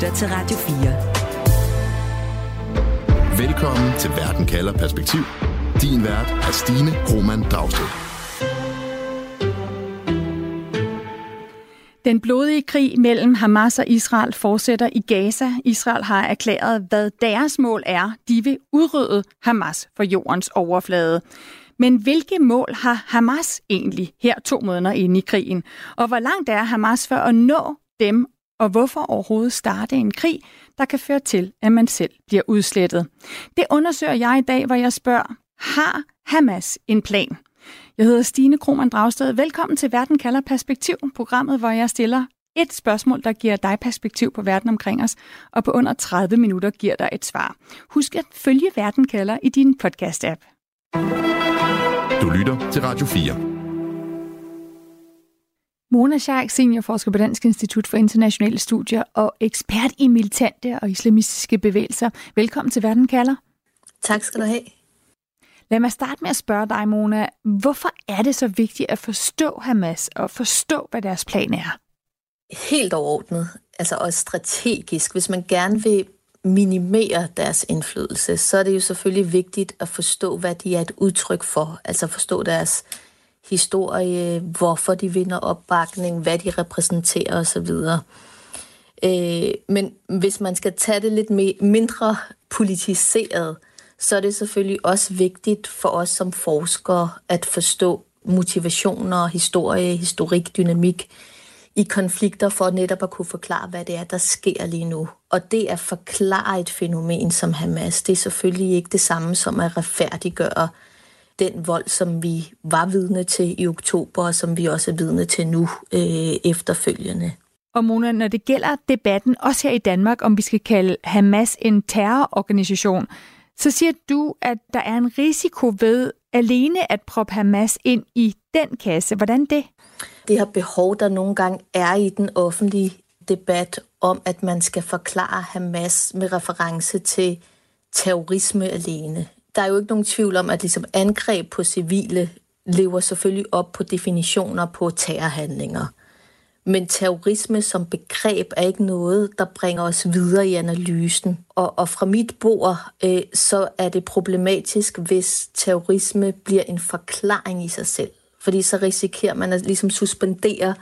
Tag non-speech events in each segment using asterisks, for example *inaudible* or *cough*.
lytter til Radio 4. Velkommen til Verden kalder perspektiv. Din vært er Stine Roman Dragsted. Den blodige krig mellem Hamas og Israel fortsætter i Gaza. Israel har erklæret, hvad deres mål er. De vil udrydde Hamas for jordens overflade. Men hvilke mål har Hamas egentlig her to måneder inde i krigen? Og hvor langt er Hamas for at nå dem, og hvorfor overhovedet starte en krig, der kan føre til, at man selv bliver udslettet? Det undersøger jeg i dag, hvor jeg spørger, har Hamas en plan? Jeg hedder Stine Krohmann Dragsted. Velkommen til Verden kalder perspektiv, programmet, hvor jeg stiller et spørgsmål, der giver dig perspektiv på verden omkring os, og på under 30 minutter giver dig et svar. Husk at følge Verden kalder i din podcast-app. Du lytter til Radio 4. Mona Schaik, seniorforsker på Dansk Institut for Internationale Studier og ekspert i militante og islamistiske bevægelser. Velkommen til Verden kalder. Tak skal du have. Lad mig starte med at spørge dig, Mona. Hvorfor er det så vigtigt at forstå Hamas og forstå, hvad deres plan er? Helt overordnet, altså også strategisk. Hvis man gerne vil minimere deres indflydelse, så er det jo selvfølgelig vigtigt at forstå, hvad de er et udtryk for. Altså forstå deres historie, hvorfor de vinder opbakning, hvad de repræsenterer osv. Øh, men hvis man skal tage det lidt mindre politiseret, så er det selvfølgelig også vigtigt for os som forskere at forstå motivationer, historie, historik, dynamik i konflikter for netop at kunne forklare, hvad det er, der sker lige nu. Og det at forklare et fænomen som Hamas, det er selvfølgelig ikke det samme som at retfærdiggøre den vold, som vi var vidne til i oktober, og som vi også er vidne til nu øh, efterfølgende. Og Mona, når det gælder debatten, også her i Danmark, om vi skal kalde Hamas en terrororganisation, så siger du, at der er en risiko ved alene at proppe Hamas ind i den kasse. Hvordan det? Det her behov, der nogle gange er i den offentlige debat om, at man skal forklare Hamas med reference til terrorisme alene. Der er jo ikke nogen tvivl om, at ligesom angreb på civile lever selvfølgelig op på definitioner på terrorhandlinger. Men terrorisme som begreb er ikke noget, der bringer os videre i analysen. Og, og fra mit bord, øh, så er det problematisk, hvis terrorisme bliver en forklaring i sig selv. Fordi så risikerer man at ligesom suspendere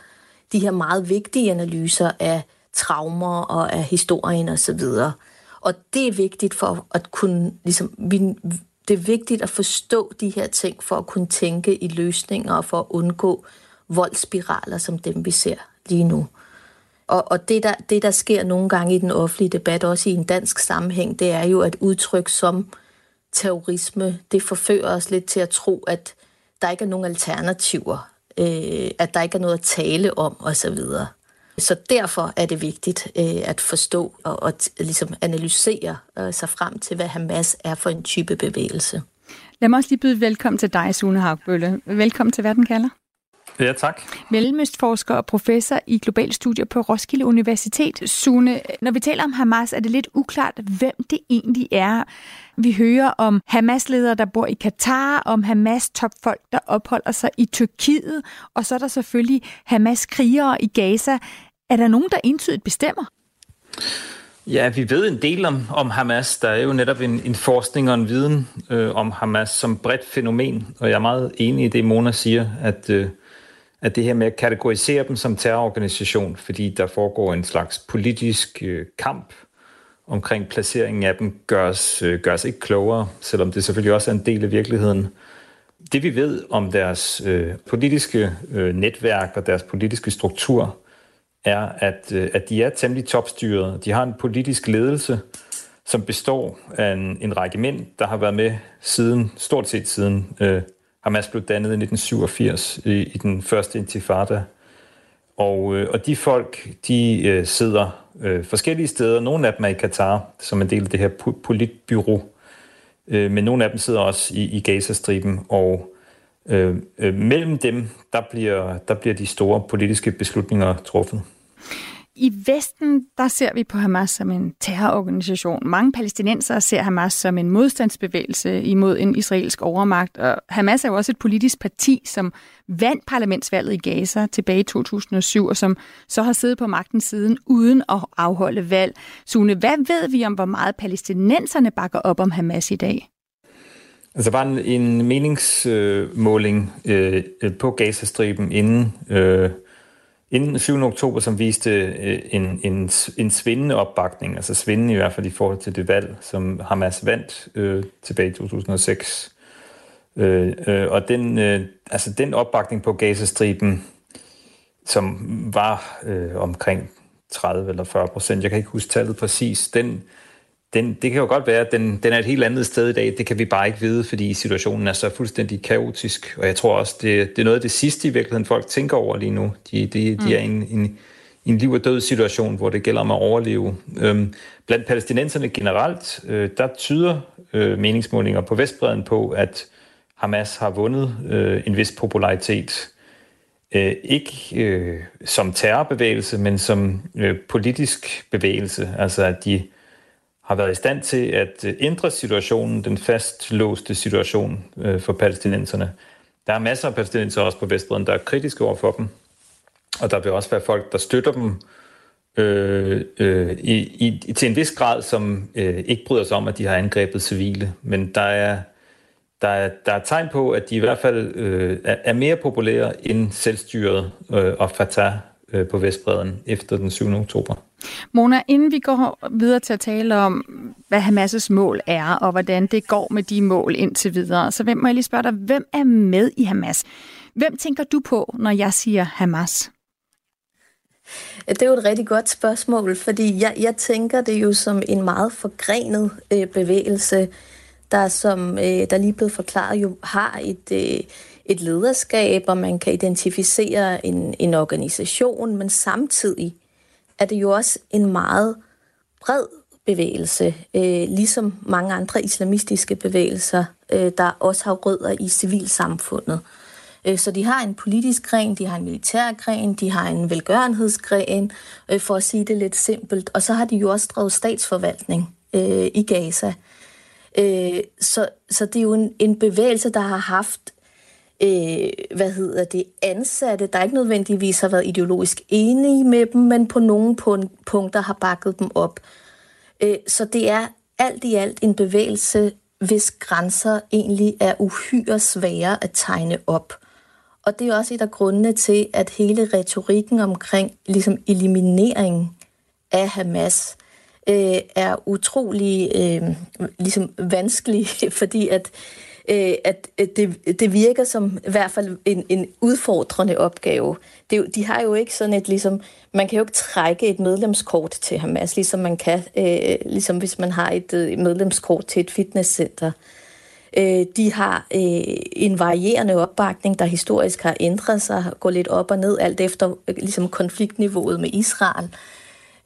de her meget vigtige analyser af traumer og af historien osv. Og, og det er vigtigt for at kunne, ligesom, vi, det er vigtigt at forstå de her ting for at kunne tænke i løsninger og for at undgå voldsspiraler som dem, vi ser lige nu. Og, og det, der, det, der sker nogle gange i den offentlige debat, også i en dansk sammenhæng, det er jo, at udtryk som terrorisme, det forfører os lidt til at tro, at der ikke er nogen alternativer, øh, at der ikke er noget at tale om osv. Så derfor er det vigtigt øh, at forstå og, og ligesom analysere øh, sig frem til, hvad Hamas er for en type bevægelse. Lad mig også lige byde velkommen til dig, Sune Hagbølle. Velkommen til Verden kalder. Ja, tak. Mellemøstforsker og professor i global studier på Roskilde Universitet. Sune, når vi taler om Hamas, er det lidt uklart, hvem det egentlig er. Vi hører om Hamas-ledere, der bor i Katar, om Hamas-topfolk, der opholder sig i Tyrkiet, og så er der selvfølgelig Hamas-krigere i Gaza. Er der nogen, der entydigt bestemmer? Ja, vi ved en del om, om Hamas. Der er jo netop en, en forskning og en viden øh, om Hamas som bredt fænomen, og jeg er meget enig i det, Mona siger, at øh, at det her med at kategorisere dem som terrororganisation, fordi der foregår en slags politisk øh, kamp omkring placeringen af dem, gørs, øh, gørs ikke klogere, selvom det selvfølgelig også er en del af virkeligheden. Det vi ved om deres øh, politiske øh, netværk og deres politiske struktur, er, at, øh, at de er temmelig topstyret. De har en politisk ledelse, som består af en, en række mænd, der har været med siden, stort set siden øh, Hamas blev dannet i 1987 i, i den første intifada. Og, øh, og de folk, de øh, sidder øh, forskellige steder. Nogle af dem er i Katar, som en del af det her politbyrå. Øh, men nogle af dem sidder også i, i Gazastriben. Og øh, øh, mellem dem, der bliver, der bliver de store politiske beslutninger truffet. I Vesten, der ser vi på Hamas som en terrororganisation. Mange palæstinensere ser Hamas som en modstandsbevægelse imod en israelsk overmagt. Og Hamas er jo også et politisk parti, som vandt parlamentsvalget i Gaza tilbage i 2007, og som så har siddet på magten siden uden at afholde valg. Sune, hvad ved vi om, hvor meget palæstinenserne bakker op om Hamas i dag? Altså, der var en, en meningsmåling øh, øh på Gazastriben inden... Øh, inden 7. oktober, som viste øh, en, en, en svindende opbakning, altså svindende i hvert fald i forhold til det valg, som Hamas vandt øh, tilbage i 2006. Øh, øh, og den, øh, altså den opbakning på Gazastriben, som var øh, omkring 30 eller 40 procent, jeg kan ikke huske tallet præcis, den, den, det kan jo godt være, at den, den er et helt andet sted i dag. Det kan vi bare ikke vide, fordi situationen er så fuldstændig kaotisk. Og jeg tror også, det, det er noget af det sidste i virkeligheden, folk tænker over lige nu. De, de, mm. de er i en, en, en liv- og død situation, hvor det gælder om at overleve. Øhm, blandt palæstinenserne generelt, øh, der tyder øh, meningsmålinger på Vestbreden på, at Hamas har vundet øh, en vis popularitet. Øh, ikke øh, som terrorbevægelse, men som øh, politisk bevægelse. Altså at de har været i stand til at øh, ændre situationen, den fastlåste situation øh, for palæstinenserne. Der er masser af palæstinenser også på Vestbreden, der er kritiske over for dem, og der vil også være folk, der støtter dem øh, øh, i, i, til en vis grad, som øh, ikke bryder sig om, at de har angrebet civile. Men der er, der er, der er tegn på, at de i hvert fald øh, er mere populære end selvstyret øh, og Fatah på Vestbreden efter den 7. oktober. Mona, inden vi går videre til at tale om, hvad Hamas' mål er, og hvordan det går med de mål indtil videre, så hvem må jeg lige spørge dig, hvem er med i Hamas? Hvem tænker du på, når jeg siger Hamas? Det er jo et rigtig godt spørgsmål, fordi jeg, jeg tænker det jo som en meget forgrenet øh, bevægelse, der som øh, der lige blevet forklaret jo har et, øh, et lederskab, og man kan identificere en, en organisation, men samtidig er det jo også en meget bred bevægelse, øh, ligesom mange andre islamistiske bevægelser, øh, der også har rødder i civilsamfundet. Øh, så de har en politisk gren, de har en militær gren, de har en velgørenhedsgren, øh, for at sige det lidt simpelt. Og så har de jo også drevet statsforvaltning øh, i Gaza. Øh, så, så det er jo en, en bevægelse, der har haft øh, hvad hedder det, ansatte, der ikke nødvendigvis har været ideologisk enige med dem, men på nogle punkter har bakket dem op. Øh, så det er alt i alt en bevægelse, hvis grænser egentlig er uhyre svære at tegne op. Og det er også et af grundene til, at hele retorikken omkring ligesom eliminering af Hamas øh, er utrolig øh, ligesom vanskelig, *laughs* fordi at øh, at det, det virker som i hvert fald en, en udfordrende opgave. Det, de har jo ikke sådan et, ligesom, man kan jo ikke trække et medlemskort til Hamas, ligesom man kan, øh, ligesom hvis man har et øh, et medlemskort til et fitnesscenter. Øh, de har øh, en varierende opbakning, der historisk har ændret sig, går lidt op og ned, alt efter øh, ligesom konfliktniveauet med Israel.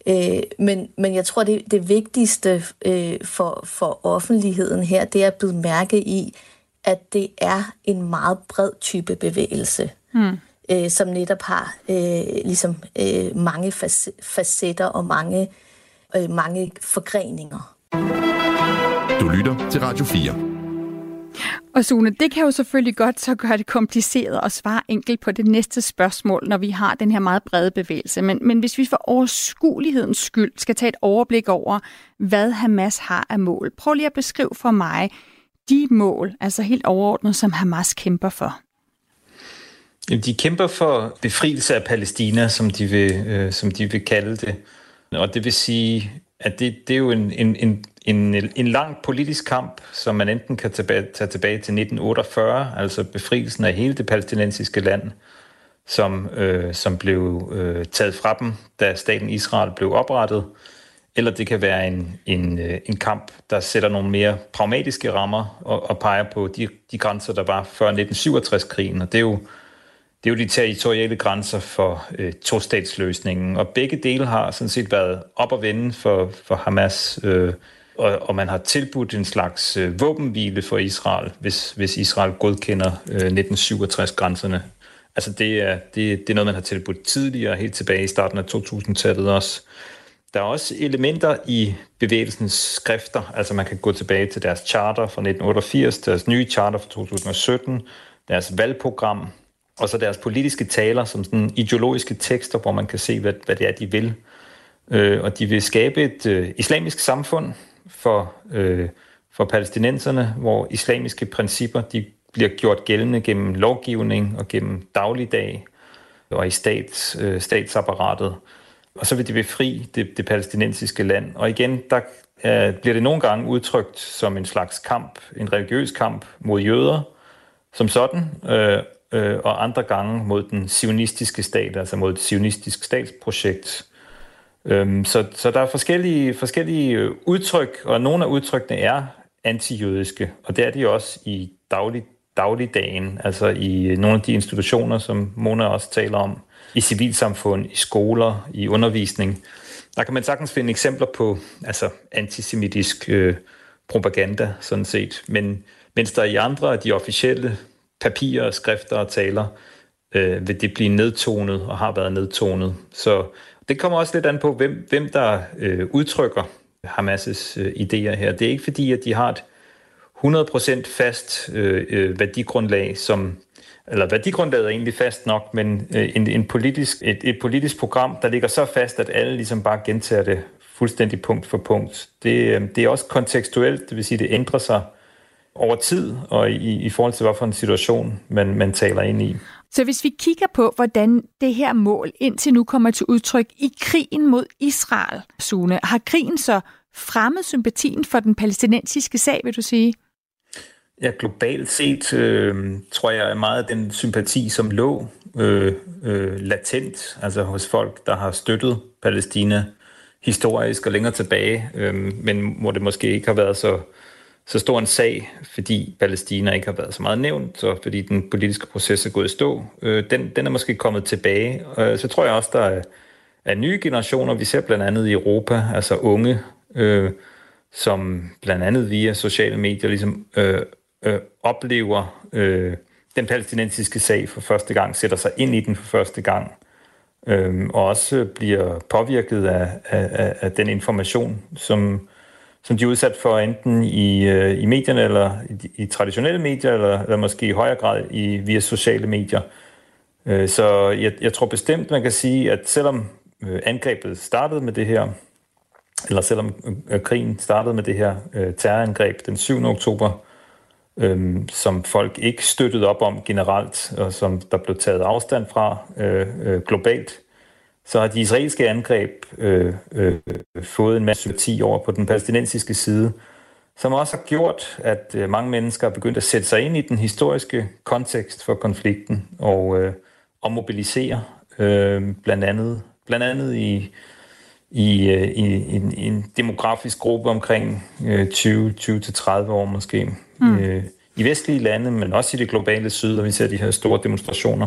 Øh, men, men jeg tror, det, det vigtigste øh, for, for offentligheden her, det er at blive mærke i, at det er en meget bred type bevægelse, mm. øh, som netop har øh, ligesom øh, mange facetter og mange, øh, mange forgreninger. Du lytter til Radio 4. Og Sune, det kan jo selvfølgelig godt så gøre det kompliceret at svare enkelt på det næste spørgsmål, når vi har den her meget brede bevægelse. Men, men hvis vi for overskuelighedens skyld skal tage et overblik over, hvad Hamas har af mål. Prøv lige at beskrive for mig de mål, altså helt overordnet, som Hamas kæmper for. De kæmper for befrielse af Palæstina, som de vil, øh, som de vil kalde det. Og det vil sige, at det, det er jo en, en, en en, en lang politisk kamp, som man enten kan tilbage, tage tilbage til 1948, altså befrielsen af hele det palæstinensiske land, som, øh, som blev øh, taget fra dem, da staten Israel blev oprettet, eller det kan være en, en, øh, en kamp, der sætter nogle mere pragmatiske rammer og, og peger på de, de grænser, der var før 1967-krigen, og det er jo det er jo de territoriale grænser for øh, to-statsløsningen, og begge dele har sådan set været op at vende for, for Hamas øh, og, og man har tilbudt en slags øh, våbenhvile for Israel, hvis, hvis Israel godkender øh, 1967-grænserne. Altså det er, det, det er noget, man har tilbudt tidligere, helt tilbage i starten af 2000-tallet også. Der er også elementer i bevægelsens skrifter, altså man kan gå tilbage til deres charter fra 1988, deres nye charter fra 2017, deres valgprogram, og så deres politiske taler som sådan ideologiske tekster, hvor man kan se, hvad, hvad det er, de vil. Øh, og de vil skabe et øh, islamisk samfund for, øh, for palæstinenserne, hvor islamiske principper de bliver gjort gældende gennem lovgivning og gennem dagligdag og i stats, øh, statsapparatet. Og så vil de befri det, det palæstinensiske land. Og igen, der øh, bliver det nogle gange udtrykt som en slags kamp, en religiøs kamp mod jøder som sådan, øh, øh, og andre gange mod den sionistiske stat, altså mod et sionistisk statsprojekt. Øhm, så, så der er forskellige, forskellige udtryk, og nogle af udtrykkene er antijødiske, og det er de også i daglig, dagligdagen, altså i nogle af de institutioner, som Mona også taler om, i civilsamfund, i skoler, i undervisning. Der kan man sagtens finde eksempler på altså antisemitisk øh, propaganda, sådan set. Men mens der i andre af de officielle papirer, skrifter og taler, øh, vil det blive nedtonet og har været nedtonet. Så det kommer også lidt an på, hvem, hvem der øh, udtrykker Hamas' øh, idéer her. Det er ikke fordi, at de har et 100% fast øh, øh, værdigrundlag, som eller værdigrundlaget er egentlig fast nok, men øh, en, en politisk, et, et politisk program, der ligger så fast, at alle ligesom bare gentager det fuldstændig punkt for punkt. Det, øh, det er også kontekstuelt, det vil sige, det ændrer sig over tid og i, i forhold til, hvad for en situation man, man taler ind i. Så hvis vi kigger på, hvordan det her mål indtil nu kommer til udtryk i krigen mod Israel, Sune, har krigen så fremmet sympatien for den palæstinensiske sag, vil du sige? Ja, globalt set øh, tror jeg er meget den sympati, som lå øh, øh, latent, altså hos folk, der har støttet Palæstina historisk og længere tilbage, øh, men hvor det måske ikke har været så så stor en sag, fordi Palæstina ikke har været så meget nævnt, og fordi den politiske proces er gået i stå. Øh, den, den er måske kommet tilbage. Øh, så tror jeg også, der er, er nye generationer. Vi ser blandt andet i Europa, altså unge, øh, som blandt andet via sociale medier ligesom øh, øh, oplever øh, den palæstinensiske sag for første gang, sætter sig ind i den for første gang, øh, og også bliver påvirket af, af, af den information, som som de er udsat for enten i, øh, i medierne eller i, i traditionelle medier, eller, eller måske i højere grad i, via sociale medier. Øh, så jeg, jeg tror bestemt, man kan sige, at selvom øh, angrebet startede med det her, eller selvom øh, krigen startede med det her øh, terrorangreb den 7. oktober, øh, som folk ikke støttede op om generelt, og som der blev taget afstand fra øh, øh, globalt, så har de israelske angreb øh, øh, fået en masse sympati over på den palæstinensiske side, som også har gjort, at øh, mange mennesker er begyndt at sætte sig ind i den historiske kontekst for konflikten og, øh, og mobilisere, øh, blandt andet, blandt andet i, i, øh, i, i, en, i en demografisk gruppe omkring øh, 20-30 år måske. Mm. Øh, I vestlige lande, men også i det globale syd, og vi ser de her store demonstrationer.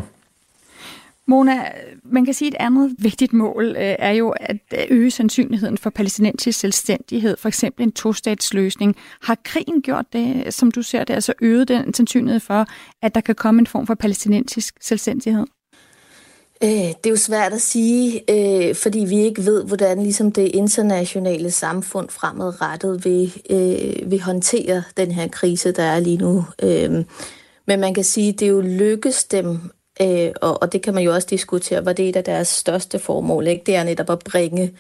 Mona, man kan sige, at et andet vigtigt mål øh, er jo at øge sandsynligheden for palæstinensisk selvstændighed, for eksempel en tostatsløsning. Har krigen gjort det, som du ser det, altså øget den sandsynlighed for, at der kan komme en form for palæstinensisk selvstændighed? Øh, det er jo svært at sige, øh, fordi vi ikke ved, hvordan ligesom det internationale samfund fremadrettet vil, øh, vil håndtere den her krise, der er lige nu. Øh, men man kan sige, at det er jo lykkes dem Øh, og, og det kan man jo også diskutere, var det er et af deres største formål. Ikke? Det er netop at bringe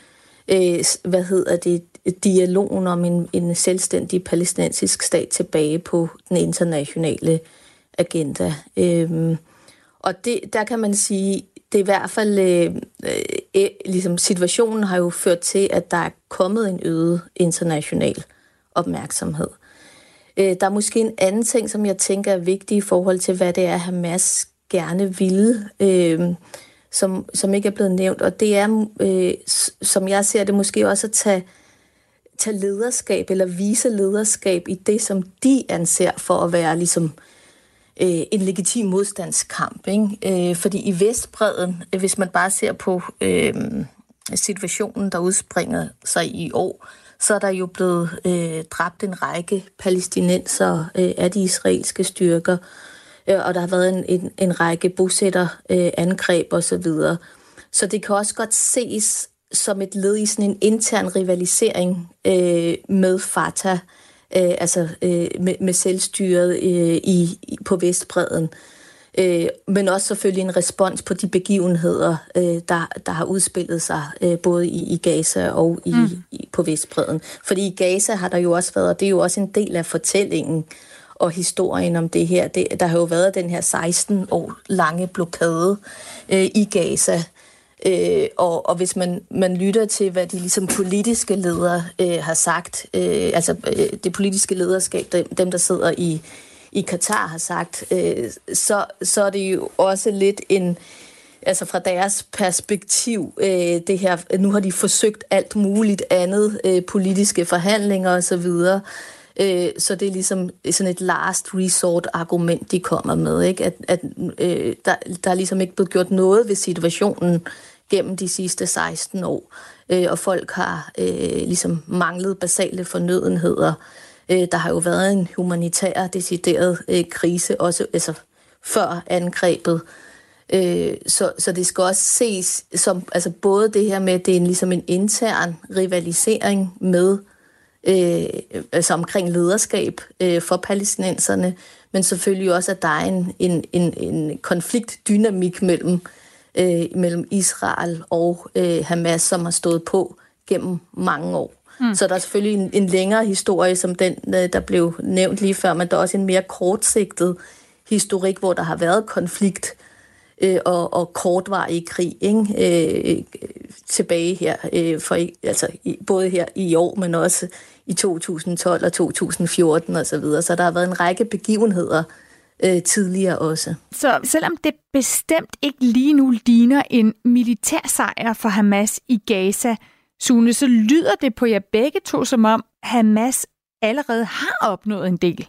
øh, hvad hedder det, dialogen om en, en selvstændig palæstinensisk stat tilbage på den internationale agenda. Øh, og det, der kan man sige, det er i hvert fald, øh, øh, øh, ligesom situationen har jo ført til, at der er kommet en øget international opmærksomhed. Øh, der er måske en anden ting, som jeg tænker er vigtig i forhold til, hvad det er, Hamas gerne ville, øh, som, som ikke er blevet nævnt. Og det er, øh, som jeg ser det, måske også at tage, tage lederskab eller vise lederskab i det, som de anser for at være ligesom øh, Øh, en legitim modstandskamp. Ikke? Øh, fordi i Vestbreden, øh, hvis man bare ser på øh, situationen, der udspringer sig i år, så er der jo blevet øh, dræbt en række palæstinenser øh, af de israelske styrker. øh, og der har været en, en, en række bosætterangreb øh, osv. Så, så det kan også godt ses som et led i sådan en intern rivalisering øh, med Fatah, øh, altså øh, med, med selvstyret øh, i, på Vestbreden. Øh, men også selvfølgelig en respons på de begivenheder, øh, der, der har udspillet sig øh, både i, i Gaza og i, mm. i, på Vestbreden. Fordi i Gaza har der jo også været, og det er jo også en del af fortællingen og historien om det her. Det, der har jo været den her 16 år lange blokade øh, i Gaza, Øh, og, og hvis man, man lytter til, hvad de ligesom politiske ledere øh, har sagt, øh, altså øh, det politiske lederskab, dem, dem der sidder i, i Katar har sagt, øh, så, så er det jo også lidt en, altså fra deres perspektiv, øh, det her, nu har de forsøgt alt muligt andet, øh, politiske forhandlinger osv., øh, så det er ligesom sådan et last resort argument, de kommer med, ikke? at, at øh, der, der er ligesom ikke blevet gjort noget ved situationen gennem de sidste 16 år, øh, og folk har øh, ligesom manglet basale fornødenheder. Øh, der har jo været en humanitær decideret øh, krise, også altså, før angrebet. Øh, så, så det skal også ses som altså både det her med, at det er en, ligesom en intern rivalisering med øh, altså omkring lederskab øh, for palæstinenserne, men selvfølgelig også, at der er en, en, en, en konfliktdynamik mellem øh, mellem Israel og øh, Hamas, som har stået på gennem mange år. Mm. Så der er selvfølgelig en, en længere historie, som den, øh, der blev nævnt lige før, men der er også en mere kortsigtet historik, hvor der har været konflikt øh, og, og kortvarig krig ikke? Øh, tilbage her, øh, for, altså, i, både her i år, men også i 2012 og 2014 osv. Så, videre. så der har været en række begivenheder, øh, tidligere også. Så selvom det bestemt ikke lige nu ligner en militær sejr for Hamas i Gaza, Sune, så lyder det på jer begge to, som om Hamas allerede har opnået en del.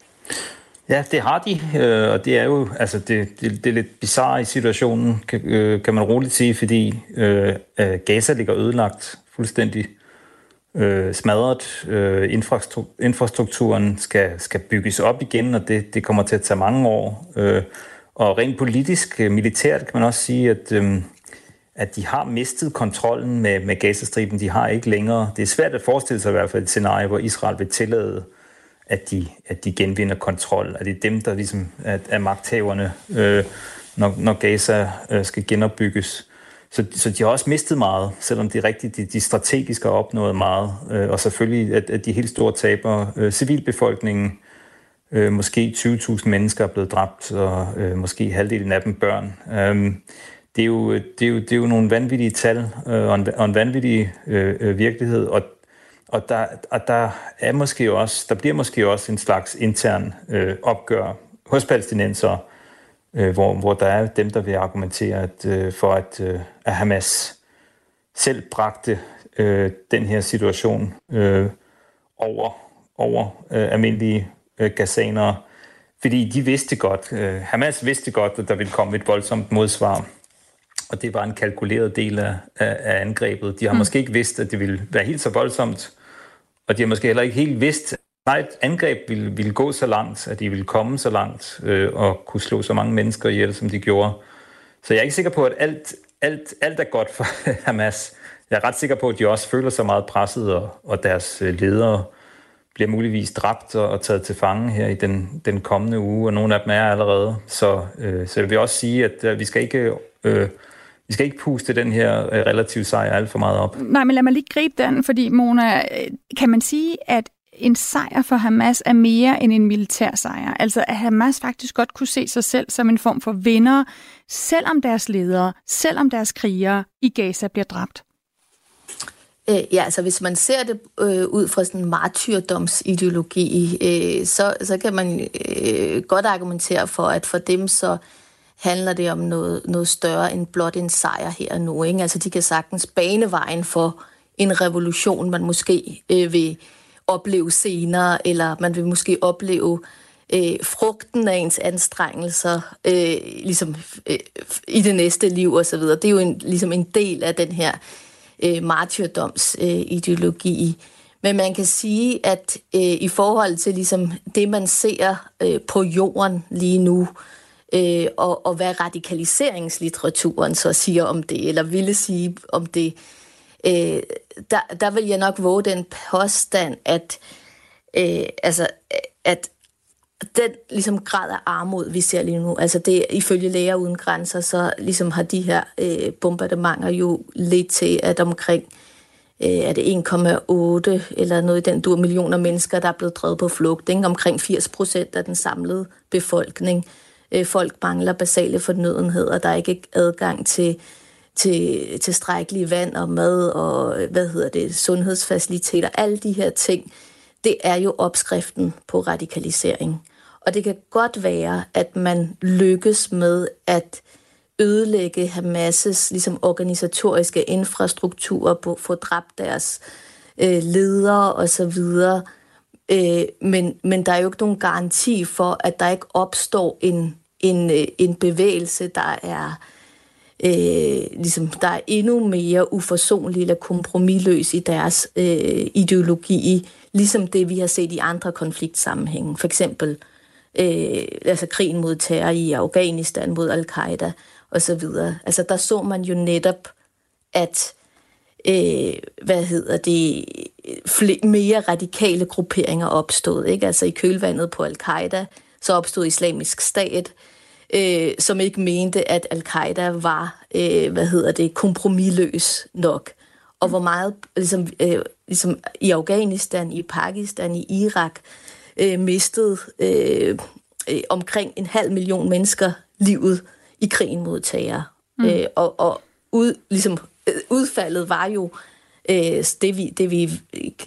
Ja, det har de, øh, og det er jo altså det, det, det er lidt bizarre i situationen, kan, øh, kan man roligt sige, fordi øh, Gaza ligger ødelagt fuldstændig øh, smadret. Øh, infrastrukturen skal, skal bygges op igen, og det, det kommer til at tage mange år. Øh, og rent politisk, øh, militært kan man også sige, at, øh, at de har mistet kontrollen med, med Gazastriben. De har ikke længere. Det er svært at forestille sig i hvert fald et scenarie, hvor Israel vil tillade, at de, at de genvinder kontrol. At det er dem, der ligesom er, er magthaverne, øh, når, når Gaza øh, skal genopbygges. Så, så de har også mistet meget, selvom det er rigtigt, de, de strategisk har opnået meget. Øh, og selvfølgelig, at, at de helt store taber, øh, civilbefolkningen, øh, måske 20.000 mennesker er blevet dræbt, og øh, måske halvdelen af dem børn. Øh, det, er jo, det, er jo, det er jo nogle vanvittige tal øh, og, en, og en vanvittig øh, øh, virkelighed, og og der, og der er måske også, der bliver måske også en slags intern øh, opgør hos palæstinenser, øh, hvor, hvor der er dem, der vil argumentere at, øh, for, at, øh, at Hamas selv bragte øh, den her situation øh, over, over øh, almindelige øh, gazanere, fordi de vidste godt, øh, Hamas vidste godt, at der ville komme et voldsomt modsvar, og det var en kalkuleret del af, af, af angrebet. De har mm. måske ikke vidst, at det ville være helt så voldsomt, og de har måske heller ikke helt vidst, Nej, et angreb ville, ville gå så langt, at de ville komme så langt øh, og kunne slå så mange mennesker ihjel, som de gjorde. Så jeg er ikke sikker på, at alt, alt, alt er godt for *laughs* Hamas. Jeg er ret sikker på, at de også føler sig meget presset, og, og deres øh, ledere bliver muligvis dræbt og, og taget til fange her i den, den kommende uge, og nogle af dem er allerede. Så, øh, så jeg vil også sige, at øh, vi skal ikke... Øh, vi skal ikke puste den her øh, relativt sejr alt for meget op. Nej, men lad mig lige gribe den, fordi Mona, øh, kan man sige, at en sejr for Hamas er mere end en militær sejr. Altså at Hamas faktisk godt kunne se sig selv som en form for vinder, selvom deres ledere, selvom deres krigere i Gaza bliver dræbt. Øh, ja, altså hvis man ser det øh, ud fra sådan en martyrdomsideologi, øh, så, så kan man øh, godt argumentere for, at for dem så handler det om noget, noget større end blot en sejr her og nu. Ikke? Altså de kan sagtens bane vejen for en revolution, man måske øh, vil opleve senere, eller man vil måske opleve øh, frugten af ens anstrengelser øh, ligesom, øh, i det næste liv osv. Det er jo en, ligesom en del af den her øh, martyrdomsideologi. Øh, Men man kan sige, at øh, i forhold til ligesom, det, man ser øh, på jorden lige nu, øh, og, og hvad radikaliseringslitteraturen så siger om det, eller ville sige om det, øh, Øh, der, der vil jeg nok våge den påstand, at, øh, altså, at den ligesom grad af armod, vi ser lige nu, altså det ifølge Læger Uden Grænser, så ligesom har de her øh, bombardementer jo lidt til, at omkring øh, er det 1,8 eller noget i den dur millioner mennesker, der er blevet drevet på flugt. Ikke? Omkring 80 procent af den samlede befolkning. Øh, folk mangler basale fornødenheder. Der er ikke adgang til til tilstrækkelig vand og mad og hvad hedder det, sundhedsfaciliteter. Alle de her ting, det er jo opskriften på radikalisering. Og det kan godt være, at man lykkes med at ødelægge Hamas' ligesom organisatoriske infrastruktur, få dræbt deres øh, ledere osv., øh, men, men der er jo ikke nogen garanti for, at der ikke opstår en, en, øh, en bevægelse, der er øh, Øh, ligesom, der er endnu mere uforsonlige eller kompromilløs i deres øh, ideologi, ligesom det, vi har set i andre konfliktsammenhænge. For eksempel øh, altså krigen mod terror i Afghanistan, mod al-Qaida osv. Altså der så man jo netop, at øh, hvad hedder det, flere, mere radikale grupperinger opstod. Ikke? Altså i kølvandet på al-Qaida, så opstod islamisk stat, øh, som ikke mente, at al-Qaida var, øh, hvad hedder det, kompromilløs nok. Og hvor meget, ligesom, øh, ligesom i Afghanistan, i Pakistan, i Irak, øh, mistede øh, øh, omkring en halv million mennesker livet i krigen mod terror. Mm. Øh, og og ud, ligesom, øh, udfaldet var jo øh, det, vi, det, vi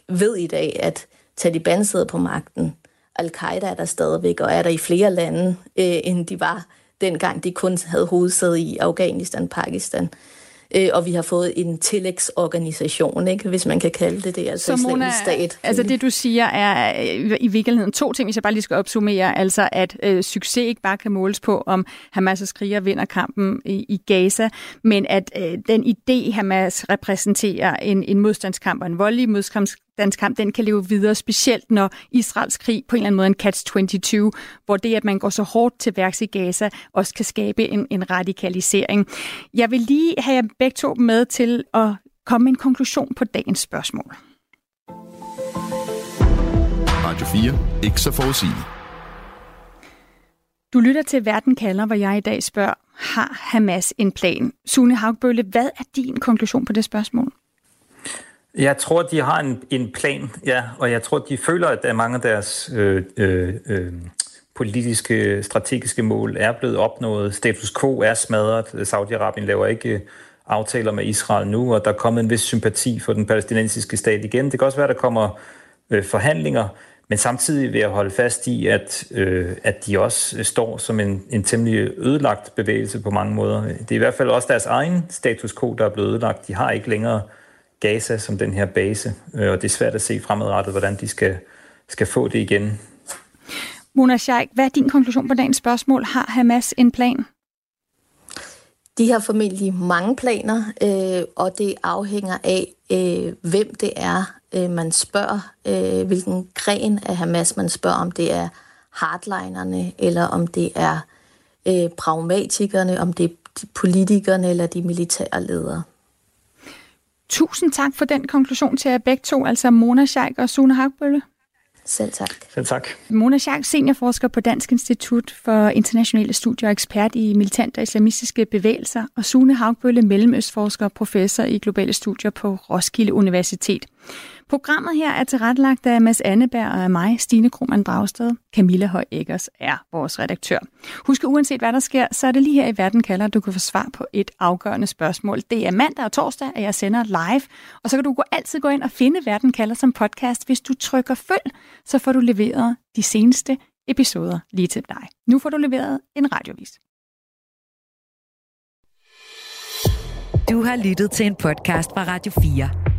ved i dag, at Taliban sidder på magten. Al-Qaida er der stadigvæk, og er der i flere lande, øh, end de var dengang de kun havde hovedsæde i Afghanistan, Pakistan. Øh, og vi har fået en tillægsorganisation, ikke, hvis man kan kalde det det, altså Så Mona, stat. Altså det du siger er øh, i virkeligheden to ting, hvis jeg bare lige skal opsummere, altså at øh, succes ikke bare kan måles på, om Hamas' kriger vinder kampen i, i Gaza, men at øh, den idé, Hamas repræsenterer en, en modstandskamp og en voldelig modstandskamp, dansk kamp, den kan leve videre, specielt når Israels krig på en eller anden måde en catch-22, hvor det, at man går så hårdt til værks i Gaza, også kan skabe en, en radikalisering. Jeg vil lige have jer begge to med til at komme med en konklusion på dagens spørgsmål. Radio 4. Ikke så forudsigeligt. Du lytter til Verden kalder, hvor jeg i dag spørger, har Hamas en plan? Sune Haugbølle, hvad er din konklusion på det spørgsmål? Jeg tror, de har en, en plan, ja, og jeg tror, de føler, at mange af deres øh, øh, øh, politiske, strategiske mål er blevet opnået. Status quo er smadret. Saudi-Arabien laver ikke øh, aftaler med Israel nu, og der er kommet en vis sympati for den palæstinensiske stat igen. Det kan også være, at der kommer øh, forhandlinger, men samtidig vil jeg holde fast i, at, øh, at de også øh, står som en, en temmelig ødelagt bevægelse på mange måder. Det er i hvert fald også deres egen status quo, der er blevet ødelagt. De har ikke længere Gaza som den her base, øh, og det er svært at se fremadrettet, hvordan de skal, skal få det igen. Mona Sheikh, hvad er din konklusion på dagens spørgsmål? Har Hamas en plan? De har formentlig mange planer, øh, og det afhænger af, øh, hvem det er, øh, man spørger, øh, hvilken gren af Hamas man spørger, om det er hardlinerne, eller om det er øh, pragmatikerne, om det er politikerne eller de militære ledere. Tusind tak for den konklusion til jer begge to, altså Mona Scheik og Sune Hagbølle. Selv tak. Selv tak. Mona Scheik, seniorforsker på Dansk Institut for Internationale Studier og ekspert i militante og islamistiske bevægelser, og Sune Hagbølle, mellemøstforsker og professor i globale studier på Roskilde Universitet. Programmet her er tilrettelagt af Mads Anneberg og af mig, Stine Krohmann Dragsted. Camilla Høj Eggers er vores redaktør. Husk, uanset hvad der sker, så er det lige her i Verden kalder, at du kan få svar på et afgørende spørgsmål. Det er mandag og torsdag, at jeg sender live, og så kan du altid gå ind og finde Verden kalder som podcast. Hvis du trykker følg, så får du leveret de seneste episoder lige til dig. Nu får du leveret en radiovis. Du har lyttet til en podcast fra Radio 4.